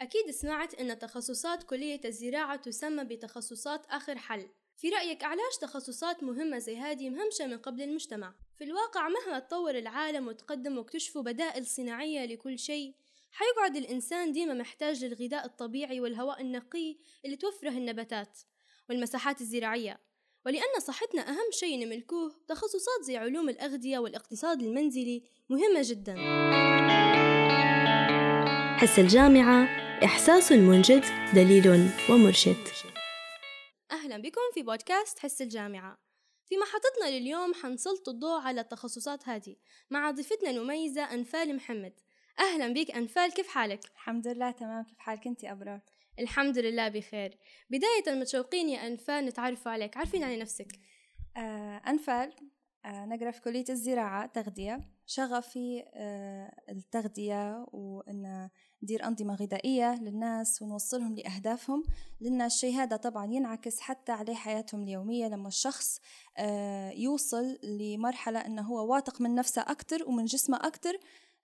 أكيد سمعت أن تخصصات كلية الزراعة تسمى بتخصصات آخر حل. في رأيك علاش تخصصات مهمة زي هذه مهمشة من قبل المجتمع؟ في الواقع مهما تطور العالم وتقدم واكتشفوا بدائل صناعية لكل شيء حيقعد الإنسان ديما محتاج للغذاء الطبيعي والهواء النقي اللي توفره النباتات والمساحات الزراعية. ولأن صحتنا أهم شيء نملكوه تخصصات زي علوم الأغذية والاقتصاد المنزلي مهمة جدا. حس الجامعة إحساس منجد دليل ومرشد. أهلا بكم في بودكاست حس الجامعة. في محطتنا لليوم حنسلط الضوء على التخصصات هذه مع ضيفتنا المميزة أنفال محمد. أهلا بك أنفال كيف حالك؟ الحمد لله تمام. كيف حالك أنت أبرار؟ الحمد لله بخير. بداية متشوقين يا أنفال نتعرف عليك. عارفين عن نفسك. آه أنفال نقرأ في كلية الزراعة تغذية. شغفي آه التغذية وأن ندير أنظمة غذائية للناس ونوصلهم لأهدافهم. لأن الشيء هذا طبعا ينعكس حتى على حياتهم اليومية لما الشخص آه يوصل لمرحلة أنه هو واثق من نفسه أكتر ومن جسمه أكتر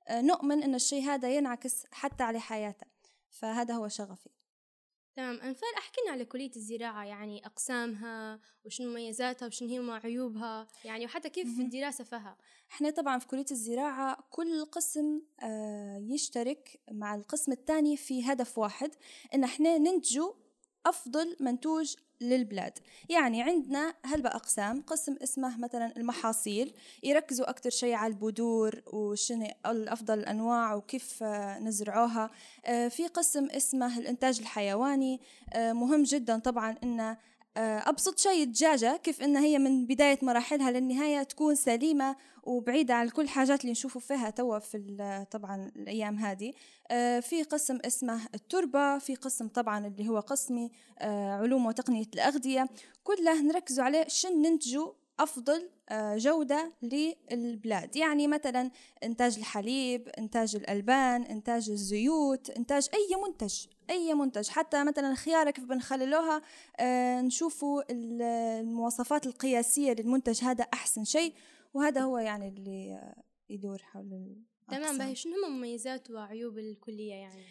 آه نؤمن أن الشيء هذا ينعكس حتى على حياته. فهذا هو شغفي. تمام. أنفال أحكينا على كلية الزراعة يعني أقسامها وشنو مميزاتها وشنو هي عيوبها يعني وحتى كيف الدراسة فيها. إحنا طبعا في كلية الزراعة كل قسم آه يشترك مع القسم الثاني في هدف واحد إن إحنا ننتجوا أفضل منتوج للبلاد. يعني عندنا هلبا أقسام قسم اسمه مثلا المحاصيل يركزوا أكتر شيء على البذور وشنو الأفضل الأنواع وكيف نزرعوها. آه، في قسم اسمه الإنتاج الحيواني. آه، مهم جدا طبعا آه، أبسط شيء الدجاجة كيف إنها هي من بداية مراحلها للنهاية تكون سليمة وبعيدة عن كل الحاجات اللي نشوفوا فيها توا في طبعا الأيام هذه. آه، في قسم اسمه التربة في قسم طبعا اللي هو قسمي آه، علوم وتقنية الأغذية. كله نركزوا عليه شن ننتجوا أفضل جودة للبلاد. يعني مثلا إنتاج الحليب إنتاج الألبان إنتاج الزيوت إنتاج أي منتج أي منتج. حتى مثلا الخياره كيف بنخللوها آه نشوفوا المواصفات القياسية للمنتج هذا أحسن شيء. وهذا هو يعني اللي يدور حول تمام باهي. شنو هم مميزات وعيوب الكلية يعني؟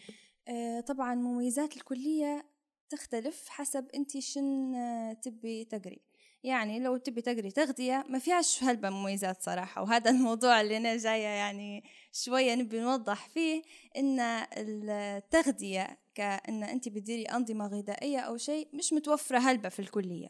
آه طبعا مميزات الكلية تختلف حسب انت شن تبي تقري. يعني لو تبي تقري تغذية ما فيهاش هلبة مميزات صراحة وهذا الموضوع اللي أنا جاية يعني شوية نبي نوضح فيه إن التغذية كأن أنت بتديري أنظمة غذائية أو شيء مش متوفرة هلبة في الكلية.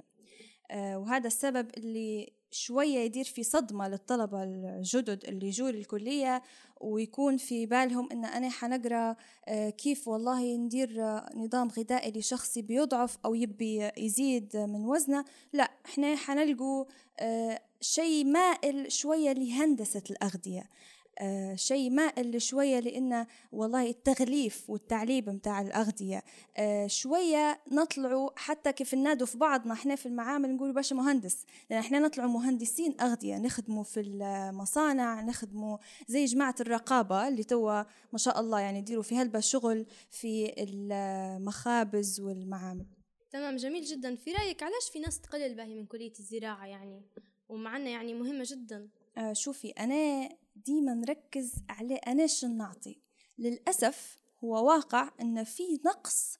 آه وهذا السبب اللي شوية يدير في صدمة للطلبة الجدد اللي يجوا الكلية ويكون في بالهم إن أنا حنقرأ آه كيف والله ندير نظام غذائي لشخص بيضعف أو يبي يزيد من وزنه. لا إحنا حنلقوا آه شيء مائل شوية لهندسة الأغذية. آه شيء مائل شوية لأن والله التغليف والتعليب متاع الأغذية آه شوية نطلعوا حتى كيف ننادوا في بعضنا إحنا في المعامل نقول باشا مهندس لأن إحنا نطلعوا مهندسين أغذية نخدموا في المصانع نخدموا زي جماعة الرقابة اللي توا ما شاء الله يعني يديروا في هلبة شغل في المخابز والمعامل. تمام جميل جدا. في رأيك علاش في ناس تقلل باهي من كلية الزراعة يعني؟ ومعنا يعني مهمة جدا. آه شوفي أنا ديما نركز على أنا شو نعطي. للأسف هو واقع أن في نقص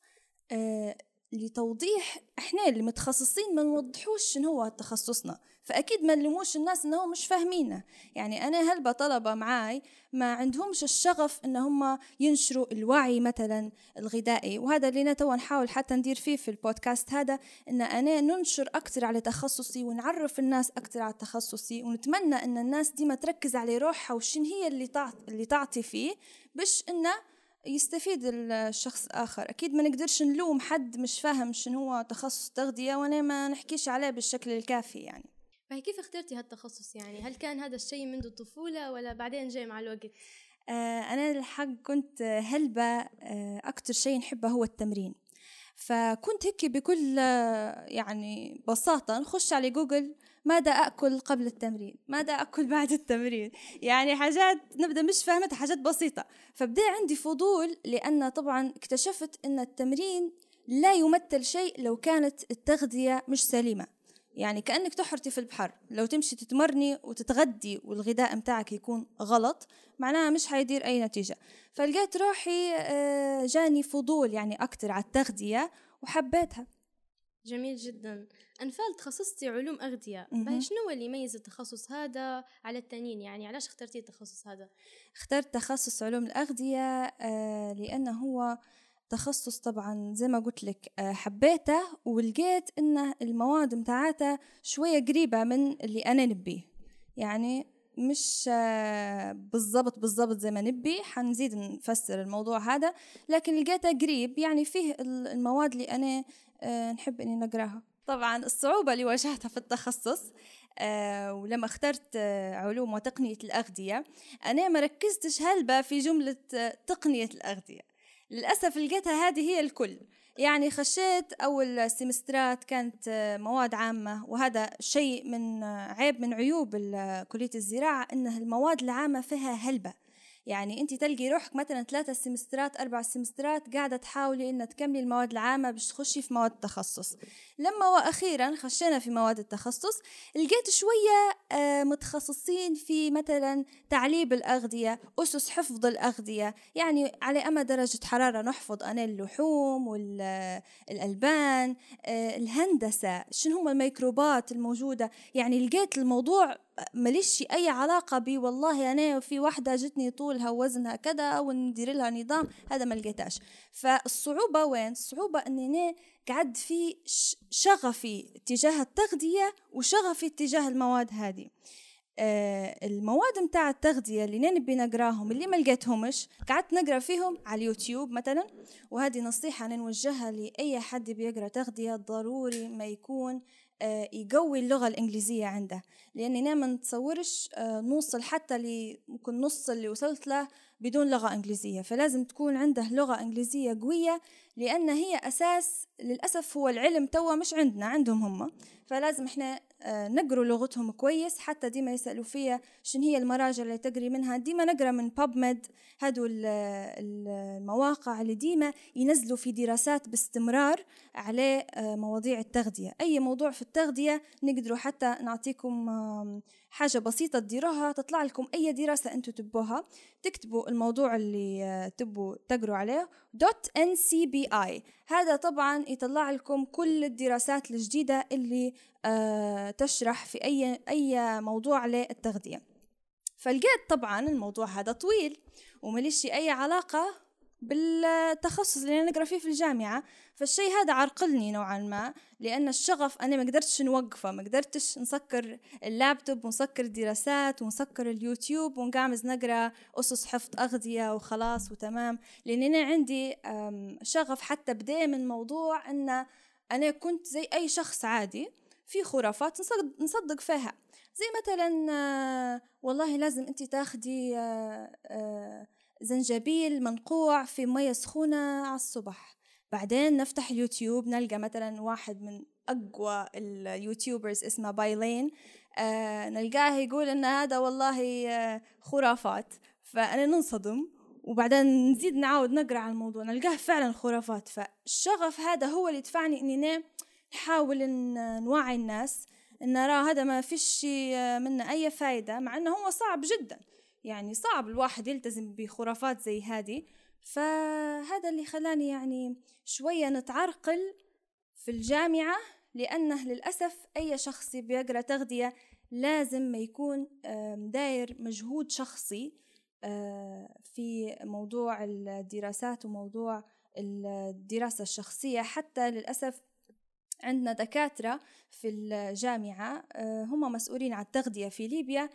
آه لتوضيح إحنا اللي متخصصين ما نوضحوش شنو هو تخصصنا. فأكيد ما نلوموش الناس انهم مش فاهمينه. يعني أنا هلبة طلبة معاي ما عندهمش الشغف إن هم ينشروا الوعي مثلا الغذائي. وهذا اللي أنا تو نحاول حتى ندير فيه في البودكاست هذا إن أنا ننشر أكثر على تخصصي ونعرف الناس أكثر على تخصصي. ونتمنى إن الناس ديما تركز على روحها وشن هي اللي اللي تعطي فيه باش انه يستفيد الشخص آخر أكيد ما نقدرش نلوم حد مش فاهم شنو هو تخصص تغذية وأنا ما نحكيش عليه بالشكل الكافي يعني. فهي كيف اخترتي هالتخصص يعني؟ هل كان هذا الشيء منذ الطفولة ولا بعدين جاي مع الوقت؟ آه أنا الحق كنت هلبة آه أكتر شيء نحبه هو التمرين. فكنت هيك بكل يعني بساطة نخش على جوجل ماذا أكل قبل التمرين؟ ماذا أكل بعد التمرين؟ يعني حاجات نبدأ مش فاهمتها حاجات بسيطة. فبدأ عندي فضول لأن طبعا اكتشفت أن التمرين لا يمثل شيء لو كانت التغذية مش سليمة. يعني كأنك تحرتي في البحر. لو تمشي تتمرني وتتغدي والغذاء متاعك يكون غلط معناها مش حيدير أي نتيجة. فلقيت روحي آه، جاني فضول يعني أكتر على التغذية وحبيتها. جميل جدا. أنفال تخصصتي علوم أغذية. مهم. شنو اللي يميز التخصص هذا على التانيين يعني علاش اخترتي التخصص هذا؟ اخترت تخصص علوم الأغذية آه، لأنه هو تخصص طبعا زي ما قلت لك آه، حبيته ولقيت إنه المواد متاعته شوية قريبة من اللي أنا نبيه. يعني مش بالضبط بالضبط زي ما نبي حنزيد نفسر الموضوع هذا. لكن لقيته قريب يعني فيه ال- المواد اللي أنا آه، نحب إني نقراها. طبعا الصعوبة اللي واجهتها في التخصص آه، ولما اخترت آه، علوم وتقنية الأغذية أنا ما ركزتش هلبة في جملة آه، تقنية الأغذية. للأسف لقيتها هذه هي الكل. يعني خشيت أول سمسترات كانت آه، مواد عامة وهذا شيء من آه، عيب من عيوب كلية الزراعة إنه المواد العامة فيها هلبة. يعني أنت تلقي روحك مثلا ثلاثة سمسترات أربع سمسترات قاعدة تحاولي ان تكملي المواد العامة باش تخشي في مواد التخصص. لما وأخيرا خشينا في مواد التخصص لقيت شوية آه، متخصصين في مثلا تعليب الأغذية أسس حفظ الأغذية. يعني على أما درجة حرارة نحفظ أنا اللحوم والألبان الهندسة شنو هم الميكروبات الموجودة. يعني لقيت الموضوع ماليش أي علاقة بي والله أنا في واحدة جتني طولها ووزنها كذا وندير لها نظام هذا ما لقيتهاش فالصعوبة وين؟ الصعوبة أني أنا قعد في شغفي تجاه التغذية وشغفي تجاه المواد هذه آه المواد متاع التغذية اللي نبي نقراهم اللي ما لقيتهمش قعدت نقرأ فيهم على اليوتيوب مثلا وهذه نصيحة أنا نوجهها لأي حد بيقرأ تغذية ضروري ما يكون يقوي اللغة الإنجليزية عنده. لأني أنا ما نتصورش آه نوصل حتى ممكن نص اللي وصلت له بدون لغة إنجليزية. فلازم تكون عنده لغة إنجليزية قوية لأن هي أساس للأسف هو العلم توا مش عندنا عندهم هم. فلازم إحنا آه، نقروا لغتهم كويس حتى ديما يسألوا فيا شن هي المراجع اللي تقري منها. ديما نقرأ من بابمد هادو ال- ال- المواقع اللي ديما ينزلوا في دراسات باستمرار على آه، مواضيع التغذية. أي موضوع في التغذية نقدروا حتى نعطيكم حاجة بسيطة تديروها تطلع لكم أي دراسة أنتوا تبوها. تكتبوا الموضوع اللي آه، تبوا تقروا عليه دوت اي هذا طبعا يطلع لكم كل الدراسات الجديدة اللي آه، تشرح في أي أي موضوع للتغذية. فلقيت طبعا الموضوع هذا طويل ومليش أي علاقة بالتخصص اللي أنا نقرأ فيه في الجامعة. فالشيء هذا عرقلني نوعا ما لأن الشغف أنا ما قدرتش نوقفه. ما قدرتش نسكر اللابتوب ونسكر الدراسات ونسكر اليوتيوب ونقامز نقرأ أسس حفظ أغذية وخلاص وتمام. لأن أنا عندي شغف حتى بدأ من موضوع أن أنا كنت زي أي شخص عادي في خرافات نصدق, نصدق فيها. زي مثلا آه، والله لازم انت تاخدي آه، آه، زنجبيل منقوع في مية سخونة على الصبح. بعدين نفتح اليوتيوب نلقى مثلا واحد من أقوى اليوتيوبرز اسمه بايلين. آه نلقاه يقول إن هذا والله آه خرافات. فأنا ننصدم وبعدين نزيد نعاود نقرأ على الموضوع. نلقاه فعلا خرافات. فالشغف هذا هو اللي دفعني إني أنا نحاول إن نوعي الناس إن نرى هذا ما فيش منه أي فايدة مع إنه هو صعب جدا. يعني صعب الواحد يلتزم بخرافات زي هذه. فهذا اللي خلاني يعني شوية نتعرقل في الجامعة لأنه للأسف أي شخص بيقرأ تغذية لازم ما يكون داير مجهود شخصي آه، في موضوع الدراسات وموضوع الدراسة الشخصية. حتى للأسف عندنا دكاترة في الجامعة آه، هم مسؤولين عن التغذية في ليبيا.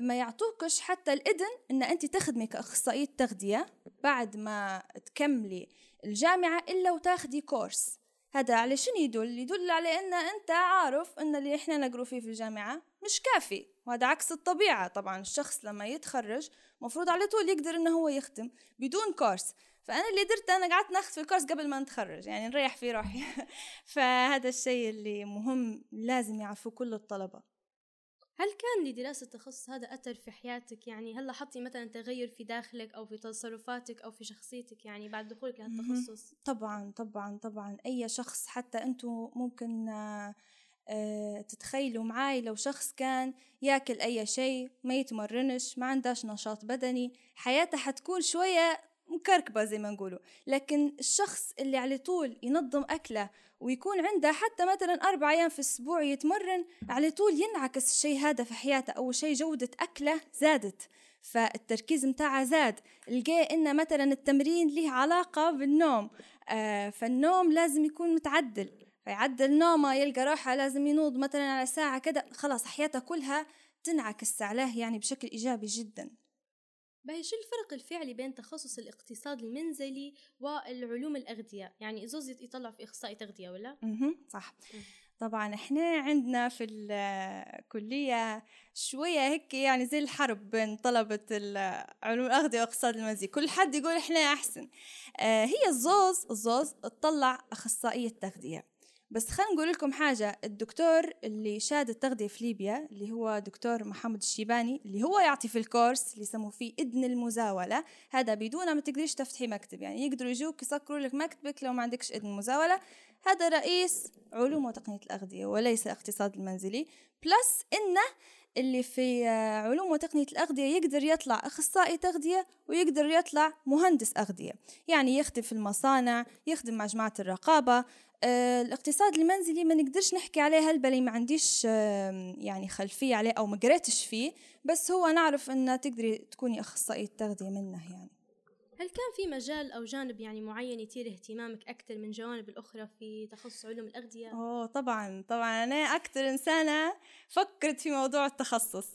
ما يعطوكش حتى الإذن إن أنت تخدمي كأخصائية تغذية بعد ما تكملي الجامعة إلا وتاخدي كورس هذا على شنو يدل؟ يدل على أن أنت عارف أن اللي إحنا نقرو فيه في الجامعة مش كافي وهذا عكس الطبيعة. طبعا الشخص لما يتخرج مفروض على طول يقدر إنه هو يخدم بدون كورس فأنا اللي درت أنا قعدت ناخذ في الكورس قبل ما نتخرج يعني نريح في روحي. فهذا الشيء اللي مهم لازم يعرفوه كل الطلبة. هل كان لدراسة التخصص هذا أثر في حياتك؟ يعني هل لاحظتي مثلا تغير في داخلك أو في تصرفاتك أو في شخصيتك يعني بعد دخولك لهالتخصص طبعا طبعا طبعا. أي شخص حتى أنتم ممكن آه، تتخيلوا معاي لو شخص كان ياكل أي شيء ما يتمرنش ما عندهش نشاط بدني حياته حتكون شوية مكركبة زي ما نقولوا. لكن الشخص اللي على طول ينظم أكله ويكون عنده حتى مثلا أربع أيام في الأسبوع يتمرن على طول ينعكس الشيء هذا في حياته. أول شيء جودة أكله زادت فالتركيز متاعه زاد. لقى إن مثلا التمرين له علاقة بالنوم. آه فالنوم لازم يكون متعدل. فيعدل نومه يلقى روحه لازم ينوض مثلا على ساعة كده. خلاص حياته كلها تنعكس عليه يعني بشكل إيجابي جدا. باهي شو الفرق الفعلي بين تخصص الاقتصاد المنزلي والعلوم الأغذية؟ يعني زوز يطلع في إخصائي تغذية ولا؟ أها صح. طبعا إحنا عندنا في الكلية شوية هيك يعني زي الحرب بين طلبة علوم الأغذية واقتصاد المنزلي. كل حد يقول إحنا أحسن. آه هي الزوز الزوز تطلع أخصائية تغذية. بس خلينا نقول لكم حاجة الدكتور اللي شاد التغذية في ليبيا اللي هو دكتور محمد الشيباني اللي هو يعطي في الكورس اللي يسموه فيه إذن المزاولة. هذا بدون ما تقدريش تفتحي مكتب يعني يقدروا يجوك يسكروا لك مكتبك لو ما عندكش إذن مزاولة. هذا رئيس علوم وتقنية الأغذية وليس الاقتصاد المنزلي. بلس إنه اللي في علوم وتقنية الأغذية يقدر يطلع أخصائي تغذية ويقدر يطلع مهندس أغذية. يعني يخدم في المصانع يخدم مع جماعة الرقابة. آه، الاقتصاد المنزلي ما نقدرش نحكي عليه هالبلي ما عنديش يعني خلفية عليه أو ما قريتش فيه بس هو نعرف أن تقدري تكوني أخصائية تغذية منه يعني. هل كان في مجال أو جانب يعني معين يثير اهتمامك أكثر من جوانب الأخرى في تخصص علوم الأغذية؟ أوه طبعا طبعا. أنا أكثر إنسانة فكرت في موضوع التخصص.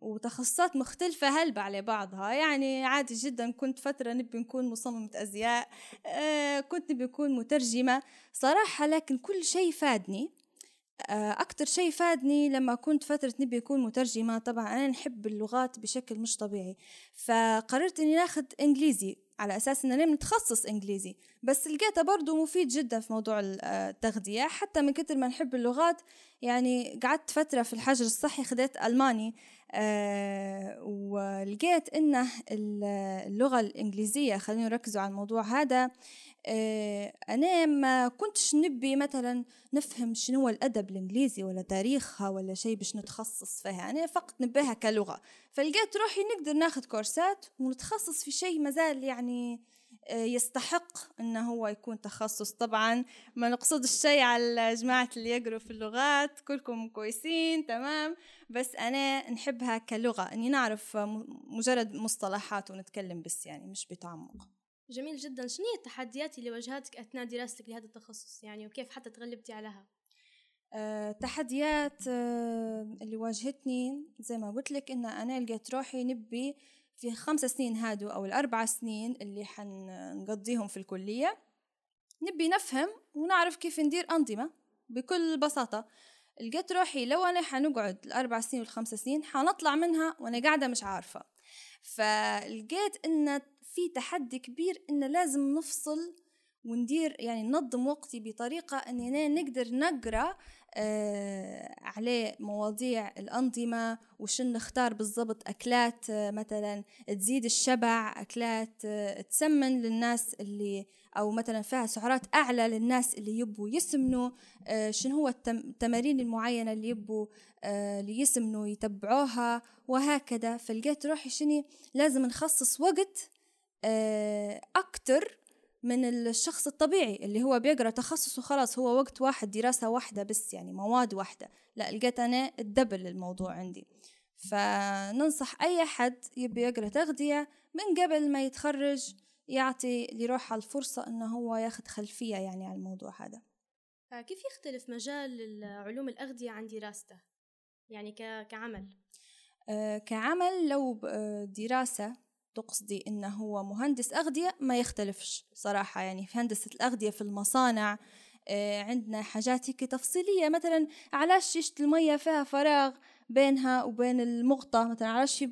وتخصصات مختلفة هلبة على بعضها. يعني عادي جدا كنت فترة نبي نكون مصممة أزياء. أه، كنت نبي نكون مترجمة. صراحة لكن كل شيء فادني. أكتر شيء فادني لما كنت فترة نبي أكون مترجمة طبعا أنا نحب اللغات بشكل مش طبيعي. فقررت إني ناخد إنجليزي على أساس إن أنا متخصص إنجليزي. بس لقيته برضو مفيد جدا في موضوع التغذية. حتى من كتر ما نحب اللغات يعني قعدت فترة في الحجر الصحي خديت ألماني أه ولقيت إنه اللغة الإنجليزية خلينا نركزوا على الموضوع هذا أه أنا ما كنتش نبي مثلا نفهم شنو الأدب الإنجليزي ولا تاريخها ولا شيء باش نتخصص فيها. أنا فقط نبيها كلغة. فلقيت روحي نقدر ناخد كورسات ونتخصص في شيء مازال يعني آه، يستحق انه هو يكون تخصص. طبعا ما نقصد الشيء على جماعة اللي يقروا في اللغات كلكم كويسين تمام. بس أنا نحبها كلغة. إني نعرف مجرد مصطلحات ونتكلم بس يعني مش بتعمق. جميل جدا. شنو هي التحديات اللي واجهتك أثناء دراستك لهذا التخصص؟ يعني وكيف حتى تغلبتي عليها؟ أه تحديات أه اللي واجهتني زي ما قلت لك إن أنا لقيت روحي نبي في خمس سنين هادو أو الأربع سنين اللي حنقضيهم في الكلية. نبي نفهم ونعرف كيف ندير أنظمة بكل بساطة. لقيت روحي لو أنا حنقعد الأربع سنين والخمس سنين حنطلع منها وأنا قاعدة مش عارفة. فلقيت إن في تحدي كبير إن لازم نفصل وندير يعني ننظم وقتي بطريقة أننا نقدر نقرأ آه عليه مواضيع الأنظمة وشن نختار بالضبط أكلات آه مثلا تزيد الشبع أكلات آه تسمن للناس اللي أو مثلا فيها سعرات أعلى للناس اللي يبوا يسمنوا آه شنو هو التمارين المعينة اللي يبوا آه اللي يسمنوا يتبعوها وهكذا. فلقيت روحي شني؟ لازم نخصص وقت أكتر من الشخص الطبيعي اللي هو بيقرأ تخصص وخلاص هو وقت واحد دراسة واحدة بس يعني مواد واحدة. لا لقيت أنا الدبل الموضوع عندي. فننصح أي حد يبي يقرأ تغذية من قبل ما يتخرج يعطي لروحه الفرصة إنه هو ياخد خلفية يعني على الموضوع هذا. كيف يختلف مجال علوم الأغذية عن دراسته؟ يعني كعمل. آه كعمل لو آه، دراسة تقصدي إنه هو مهندس أغذية؟ ما يختلفش صراحة. يعني في هندسة الأغذية في المصانع آه عندنا حاجات هيك تفصيلية. مثلا علاش شيشة المية فيها فراغ بينها وبين المغطى؟ مثلا علاش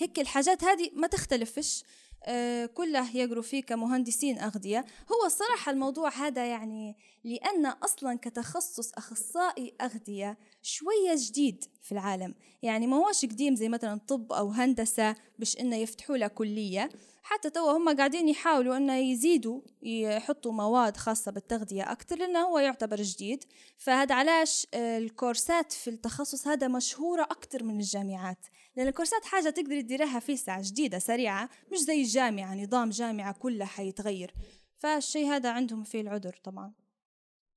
هيك الحاجات هذه ما تختلفش. آه كله يقروا فيه كمهندسين أغذية. هو الصراحة الموضوع هذا يعني لأن أصلا كتخصص أخصائي أغذية شوية جديد في العالم. يعني ما هوش قديم زي مثلا طب أو هندسة باش إنه يفتحوا لها كلية. حتى توا هم قاعدين يحاولوا إنه يزيدوا يحطوا مواد خاصة بالتغذية أكتر لأنه هو يعتبر جديد. فهذا علاش آه، الكورسات في التخصص هذا مشهورة أكتر من الجامعات. لأن الكورسات حاجة تقدر تديرها في ساعة جديدة سريعة مش زي الجامعة نظام جامعة كلها حيتغير. فالشيء هذا عندهم فيه العذر طبعا.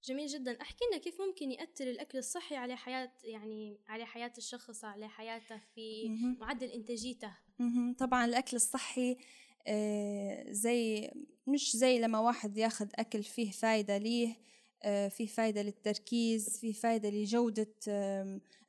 جميل جدا. أحكي لنا كيف ممكن يأثر الأكل الصحي على حياة يعني على حياة الشخص على حياته في معدل إنتاجيته؟ طبعا الأكل الصحي آه، زي مش زي لما واحد ياخد أكل فيه فايدة ليه. آه، فيه فايدة للتركيز فيه فايدة لجودة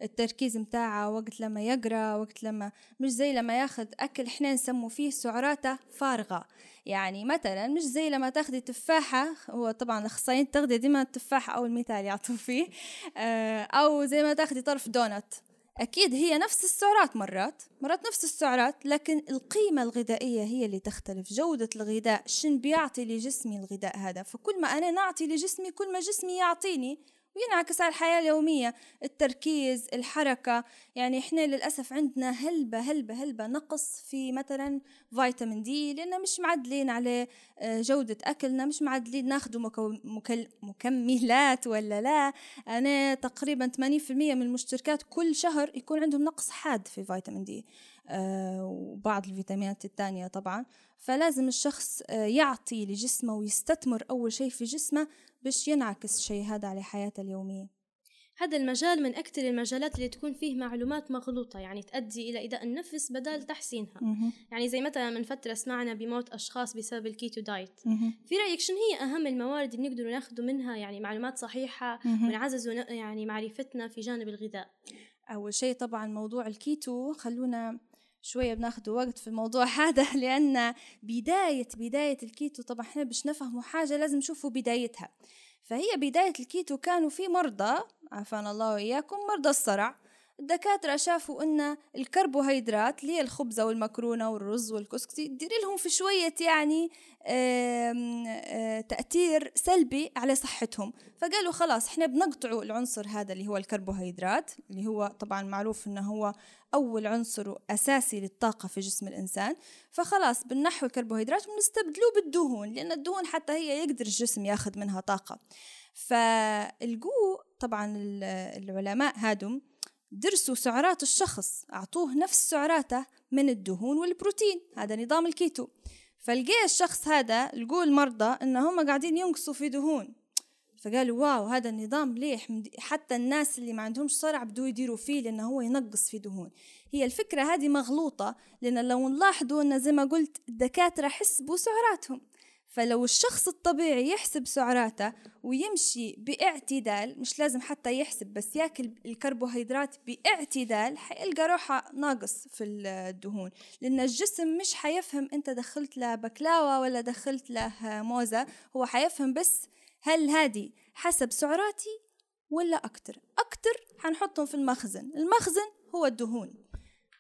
التركيز متاعه وقت لما يقرأ وقت لما مش زي لما ياخد أكل إحنا نسمو فيه سعراته فارغة. يعني مثلا مش زي لما تاخدي تفاحة هو طبعا الأخصائيين التغذية ديما التفاحة أول مثال يعطوا فيه آه، أو زي ما تاخدي طرف دونت. أكيد هي نفس السعرات مرات مرات نفس السعرات لكن القيمة الغذائية هي اللي تختلف. جودة الغذاء شن بيعطي لجسمي الغذاء هذا؟ فكل ما أنا نعطي لجسمي كل ما جسمي يعطيني وينعكس على الحياة اليومية التركيز الحركة. يعني إحنا للأسف عندنا هلبة هلبة هلبة نقص في مثلا فيتامين دي لأن مش معدلين على آه، جودة أكلنا مش معدلين. ناخدوا مكملات ولا لا؟ أنا تقريبا 80% من المشتركات كل شهر يكون عندهم نقص حاد في فيتامين دي آه، وبعض الفيتامينات الثانية طبعا. فلازم الشخص آه، يعطي لجسمه ويستثمر أول شيء في جسمه باش ينعكس الشيء هذا على حياته اليومية. هذا المجال من أكثر المجالات اللي تكون فيه معلومات مغلوطة يعني تؤدي إلى إيذاء النفس بدل تحسينها. مه. يعني زي مثلا من فترة سمعنا بموت أشخاص بسبب ال keto diet مه. في رأيك شنو هي أهم الموارد اللي نقدر ناخذ منها؟ يعني معلومات صحيحة ونعزز يعني معرفتنا في جانب الغذاء. أول شيء طبعا موضوع الكيتو خلونا شوية بناخد وقت في الموضوع هذا لأن بداية بداية الكيتو طبعا إحنا باش نفهموا حاجة لازم نشوفوا بدايتها. فهي بداية الكيتو كانوا في مرضى عافانا الله وإياكم مرضى الصرع. الدكاترة شافوا أن الكربوهيدرات اللي هي الخبزة والمكرونة والرز والكسكسي تدير لهم في شوية يعني آه، تأثير سلبي على صحتهم. فقالوا خلاص إحنا بنقطعوا العنصر هذا اللي هو الكربوهيدرات اللي هو طبعا معروف إنه هو أول عنصر أساسي للطاقة في جسم الإنسان. فخلاص بنحو الكربوهيدرات ونستبدلوه بالدهون لأن الدهون حتى هي يقدر الجسم ياخذ منها طاقة. فالجو طبعا العلماء هادم درسوا سعرات الشخص أعطوه نفس سعراته من الدهون والبروتين هذا نظام الكيتو. فلقي الشخص هذا لقوا المرضى ان هم قاعدين ينقصوا في دهون. فقالوا واو هذا النظام مليح حتى الناس اللي ما عندهمش صرع بدو يديروا فيه لأنه هو ينقص في دهون. هي الفكرة هذه مغلوطة لأن لو نلاحظوا أن زي ما قلت الدكاترة حسبوا سعراتهم. فلو الشخص الطبيعي يحسب سعراته ويمشي باعتدال مش لازم حتى يحسب بس ياكل الكربوهيدرات باعتدال حيلقى روحه ناقص في الدهون. لأن الجسم مش حيفهم أنت دخلت له بكلاوة ولا دخلت له موزة هو حيفهم بس هل هذه حسب سعراتي ولا أكتر؟ أكتر حنحطهم في المخزن المخزن هو الدهون.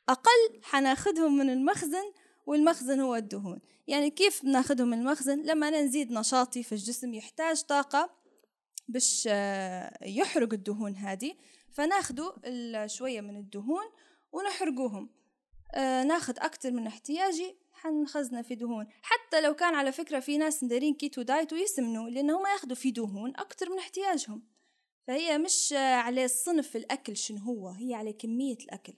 أقل حناخدهم من المخزن والمخزن هو الدهون. يعني كيف بناخدهم من المخزن؟ لما أنا نزيد نشاطي في الجسم يحتاج طاقة باش آه، يحرق الدهون هذه فناخدو شوية من الدهون ونحرقوهم. آه ناخد أكتر من احتياجي حنخزنه في دهون. حتى لو كان على فكرة في ناس مدارين كيتو دايت ويسمنوا لأنهم ياخدوا في دهون أكتر من احتياجهم. فهي مش على الصنف الأكل شنو هو هي على كمية الأكل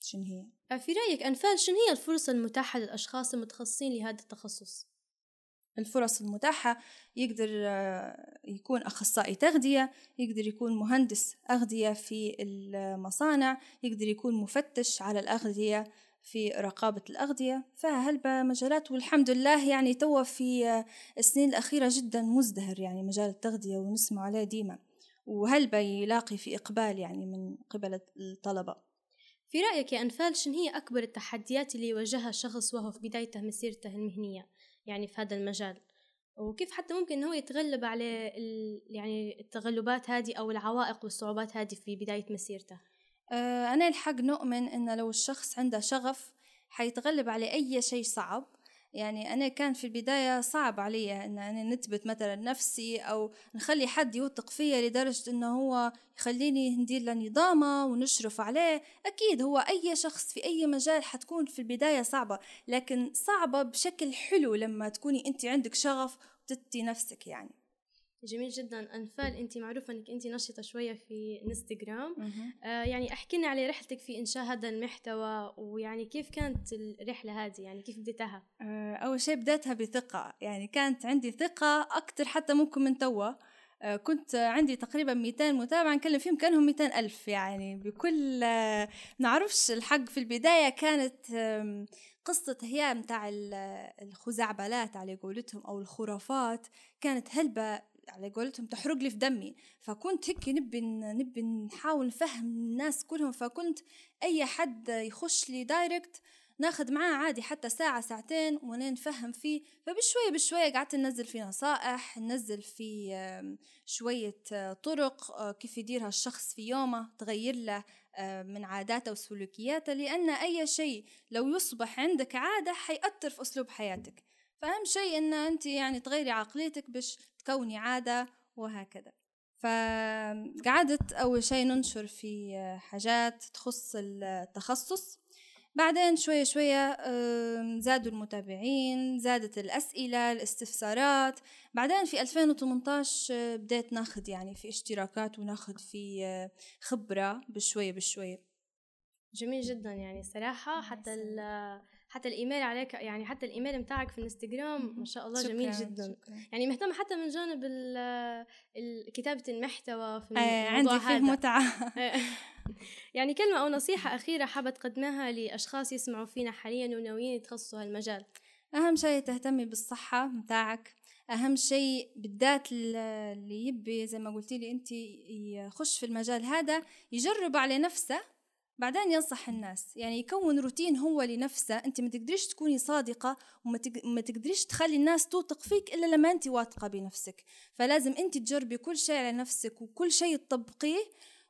شنو هي. في رأيك أنفال شنو هي الفرصة المتاحة للأشخاص المتخصصين لهذا التخصص؟ الفرص المتاحة يقدر آه، يكون أخصائي تغذية يقدر يكون مهندس أغذية في المصانع يقدر يكون مفتش على الأغذية في رقابة الأغذية. فهلبة مجالات والحمد لله يعني توا في آه، السنين الأخيرة جدا مزدهر يعني مجال التغذية ونسمع عليه ديما. وهلبة يلاقي في إقبال يعني من قبل الطلبة؟ في رأيك يا أنفال شن هي أكبر التحديات اللي يواجهها الشخص وهو في بدايته مسيرته المهنية يعني في هذا المجال؟ وكيف حتى ممكن هو يتغلب على يعني التغلبات هذه أو العوائق والصعوبات هذه في بداية مسيرته؟ أه أنا الحق نؤمن إن لو الشخص عنده شغف حيتغلب على أي شيء صعب. يعني أنا كان في البداية صعب علي أن أنا نثبت مثلا نفسي أو نخلي حد يوثق فيا لدرجة أنه هو يخليني ندير له نظامة ونشرف عليه. أكيد هو أي شخص في أي مجال حتكون في البداية صعبة لكن صعبة بشكل حلو لما تكوني أنت عندك شغف وتتي نفسك يعني. جميل جدا. أنفال انت معروفة إنك انت نشطة شوية في انستغرام آه يعني احكي لنا على رحلتك في إنشاء هذا المحتوى ويعني كيف كانت الرحلة هذه؟ يعني كيف بديتها آه أول شيء بديتها بثقة. يعني كانت عندي ثقة أكثر حتى ممكن من توا آه كنت عندي تقريبا 200 متابع نكلم فيهم كأنهم 200 ألف. يعني بكل آه نعرفش الحق في البداية كانت قصة هي متاع الخزعبلات على قولتهم أو الخرافات. كانت هلبة على قولتهم تحرق لي في دمي. فكنت هيك نبي نبي نحاول نفهم الناس كلهم. فكنت أي حد يخش لي دايركت ناخد معاه عادي حتى ساعة ساعتين ونين نفهم فيه. فبشوية بشوية قعدت ننزل فيه نصائح ننزل فيه شوية طرق آه، كيف يديرها الشخص في يومه تغير له آه، من عاداته وسلوكياته. لأن أي شيء لو يصبح عندك عادة حيأثر في أسلوب حياتك. فأهم شيء أن أنت يعني تغيري عقليتك باش تكوني عادة وهكذا. فقعدت أول شيء ننشر في حاجات تخص التخصص بعدين شوية شوية زادوا المتابعين زادت الأسئلة الاستفسارات. بعدين في 2018 بديت ناخد يعني في اشتراكات وناخد في خبرة بشوية بشوية. جميل جدا يعني صراحة. حتى حتى الإيميل عليك يعني حتى الإيميل بتاعك في الإنستغرام ما شاء الله شكرا جميل جدا. شكرا. يعني مهتمه حتى من جانب كتابة المحتوى في الموضوع عندي فيه متعة. يعني كلمة أو نصيحة أخيرة حابة تقدمها لأشخاص يسمعوا فينا حاليا وناويين يتخصصوا هالمجال. أهم شيء تهتمي بالصحة متاعك. أهم شيء بالذات اللي يبي زي ما قلتي لي أنت يخش في المجال هذا يجرب على نفسه بعدين ينصح الناس. يعني يكون روتين هو لنفسه. أنت ما تقدريش تكوني صادقة وما تقدريش تخلي الناس توثق فيك إلا لما أنت واثقة بنفسك. فلازم أنت تجربي كل شيء على نفسك وكل شيء تطبقيه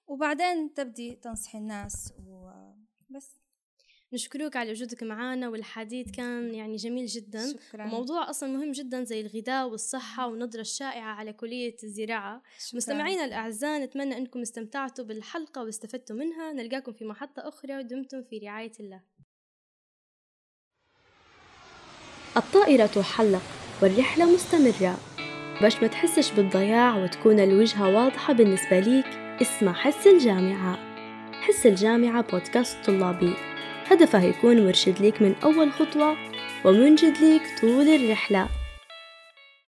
وبعدين تبدي تنصحي الناس وبس نشكرك على وجودك معنا والحديث كان يعني جميل جدا. شكرا. وموضوع أصلا مهم جدا زي الغذاء والصحة والنظرة الشائعة على كلية الزراعة. شكرا. مستمعينا الأعزاء نتمنى أنكم استمتعتوا بالحلقة واستفدتوا منها. نلقاكم في محطة أخرى ودمتم في رعاية الله. الطائرة تحلق والرحلة مستمرة. باش ما تحسش بالضياع وتكون الوجهة واضحة بالنسبة ليك اسمع حس الجامعة. حس الجامعة بودكاست طلابي. هدفه يكون مرشد ليك من أول خطوة ومنجد ليك طول الرحلة.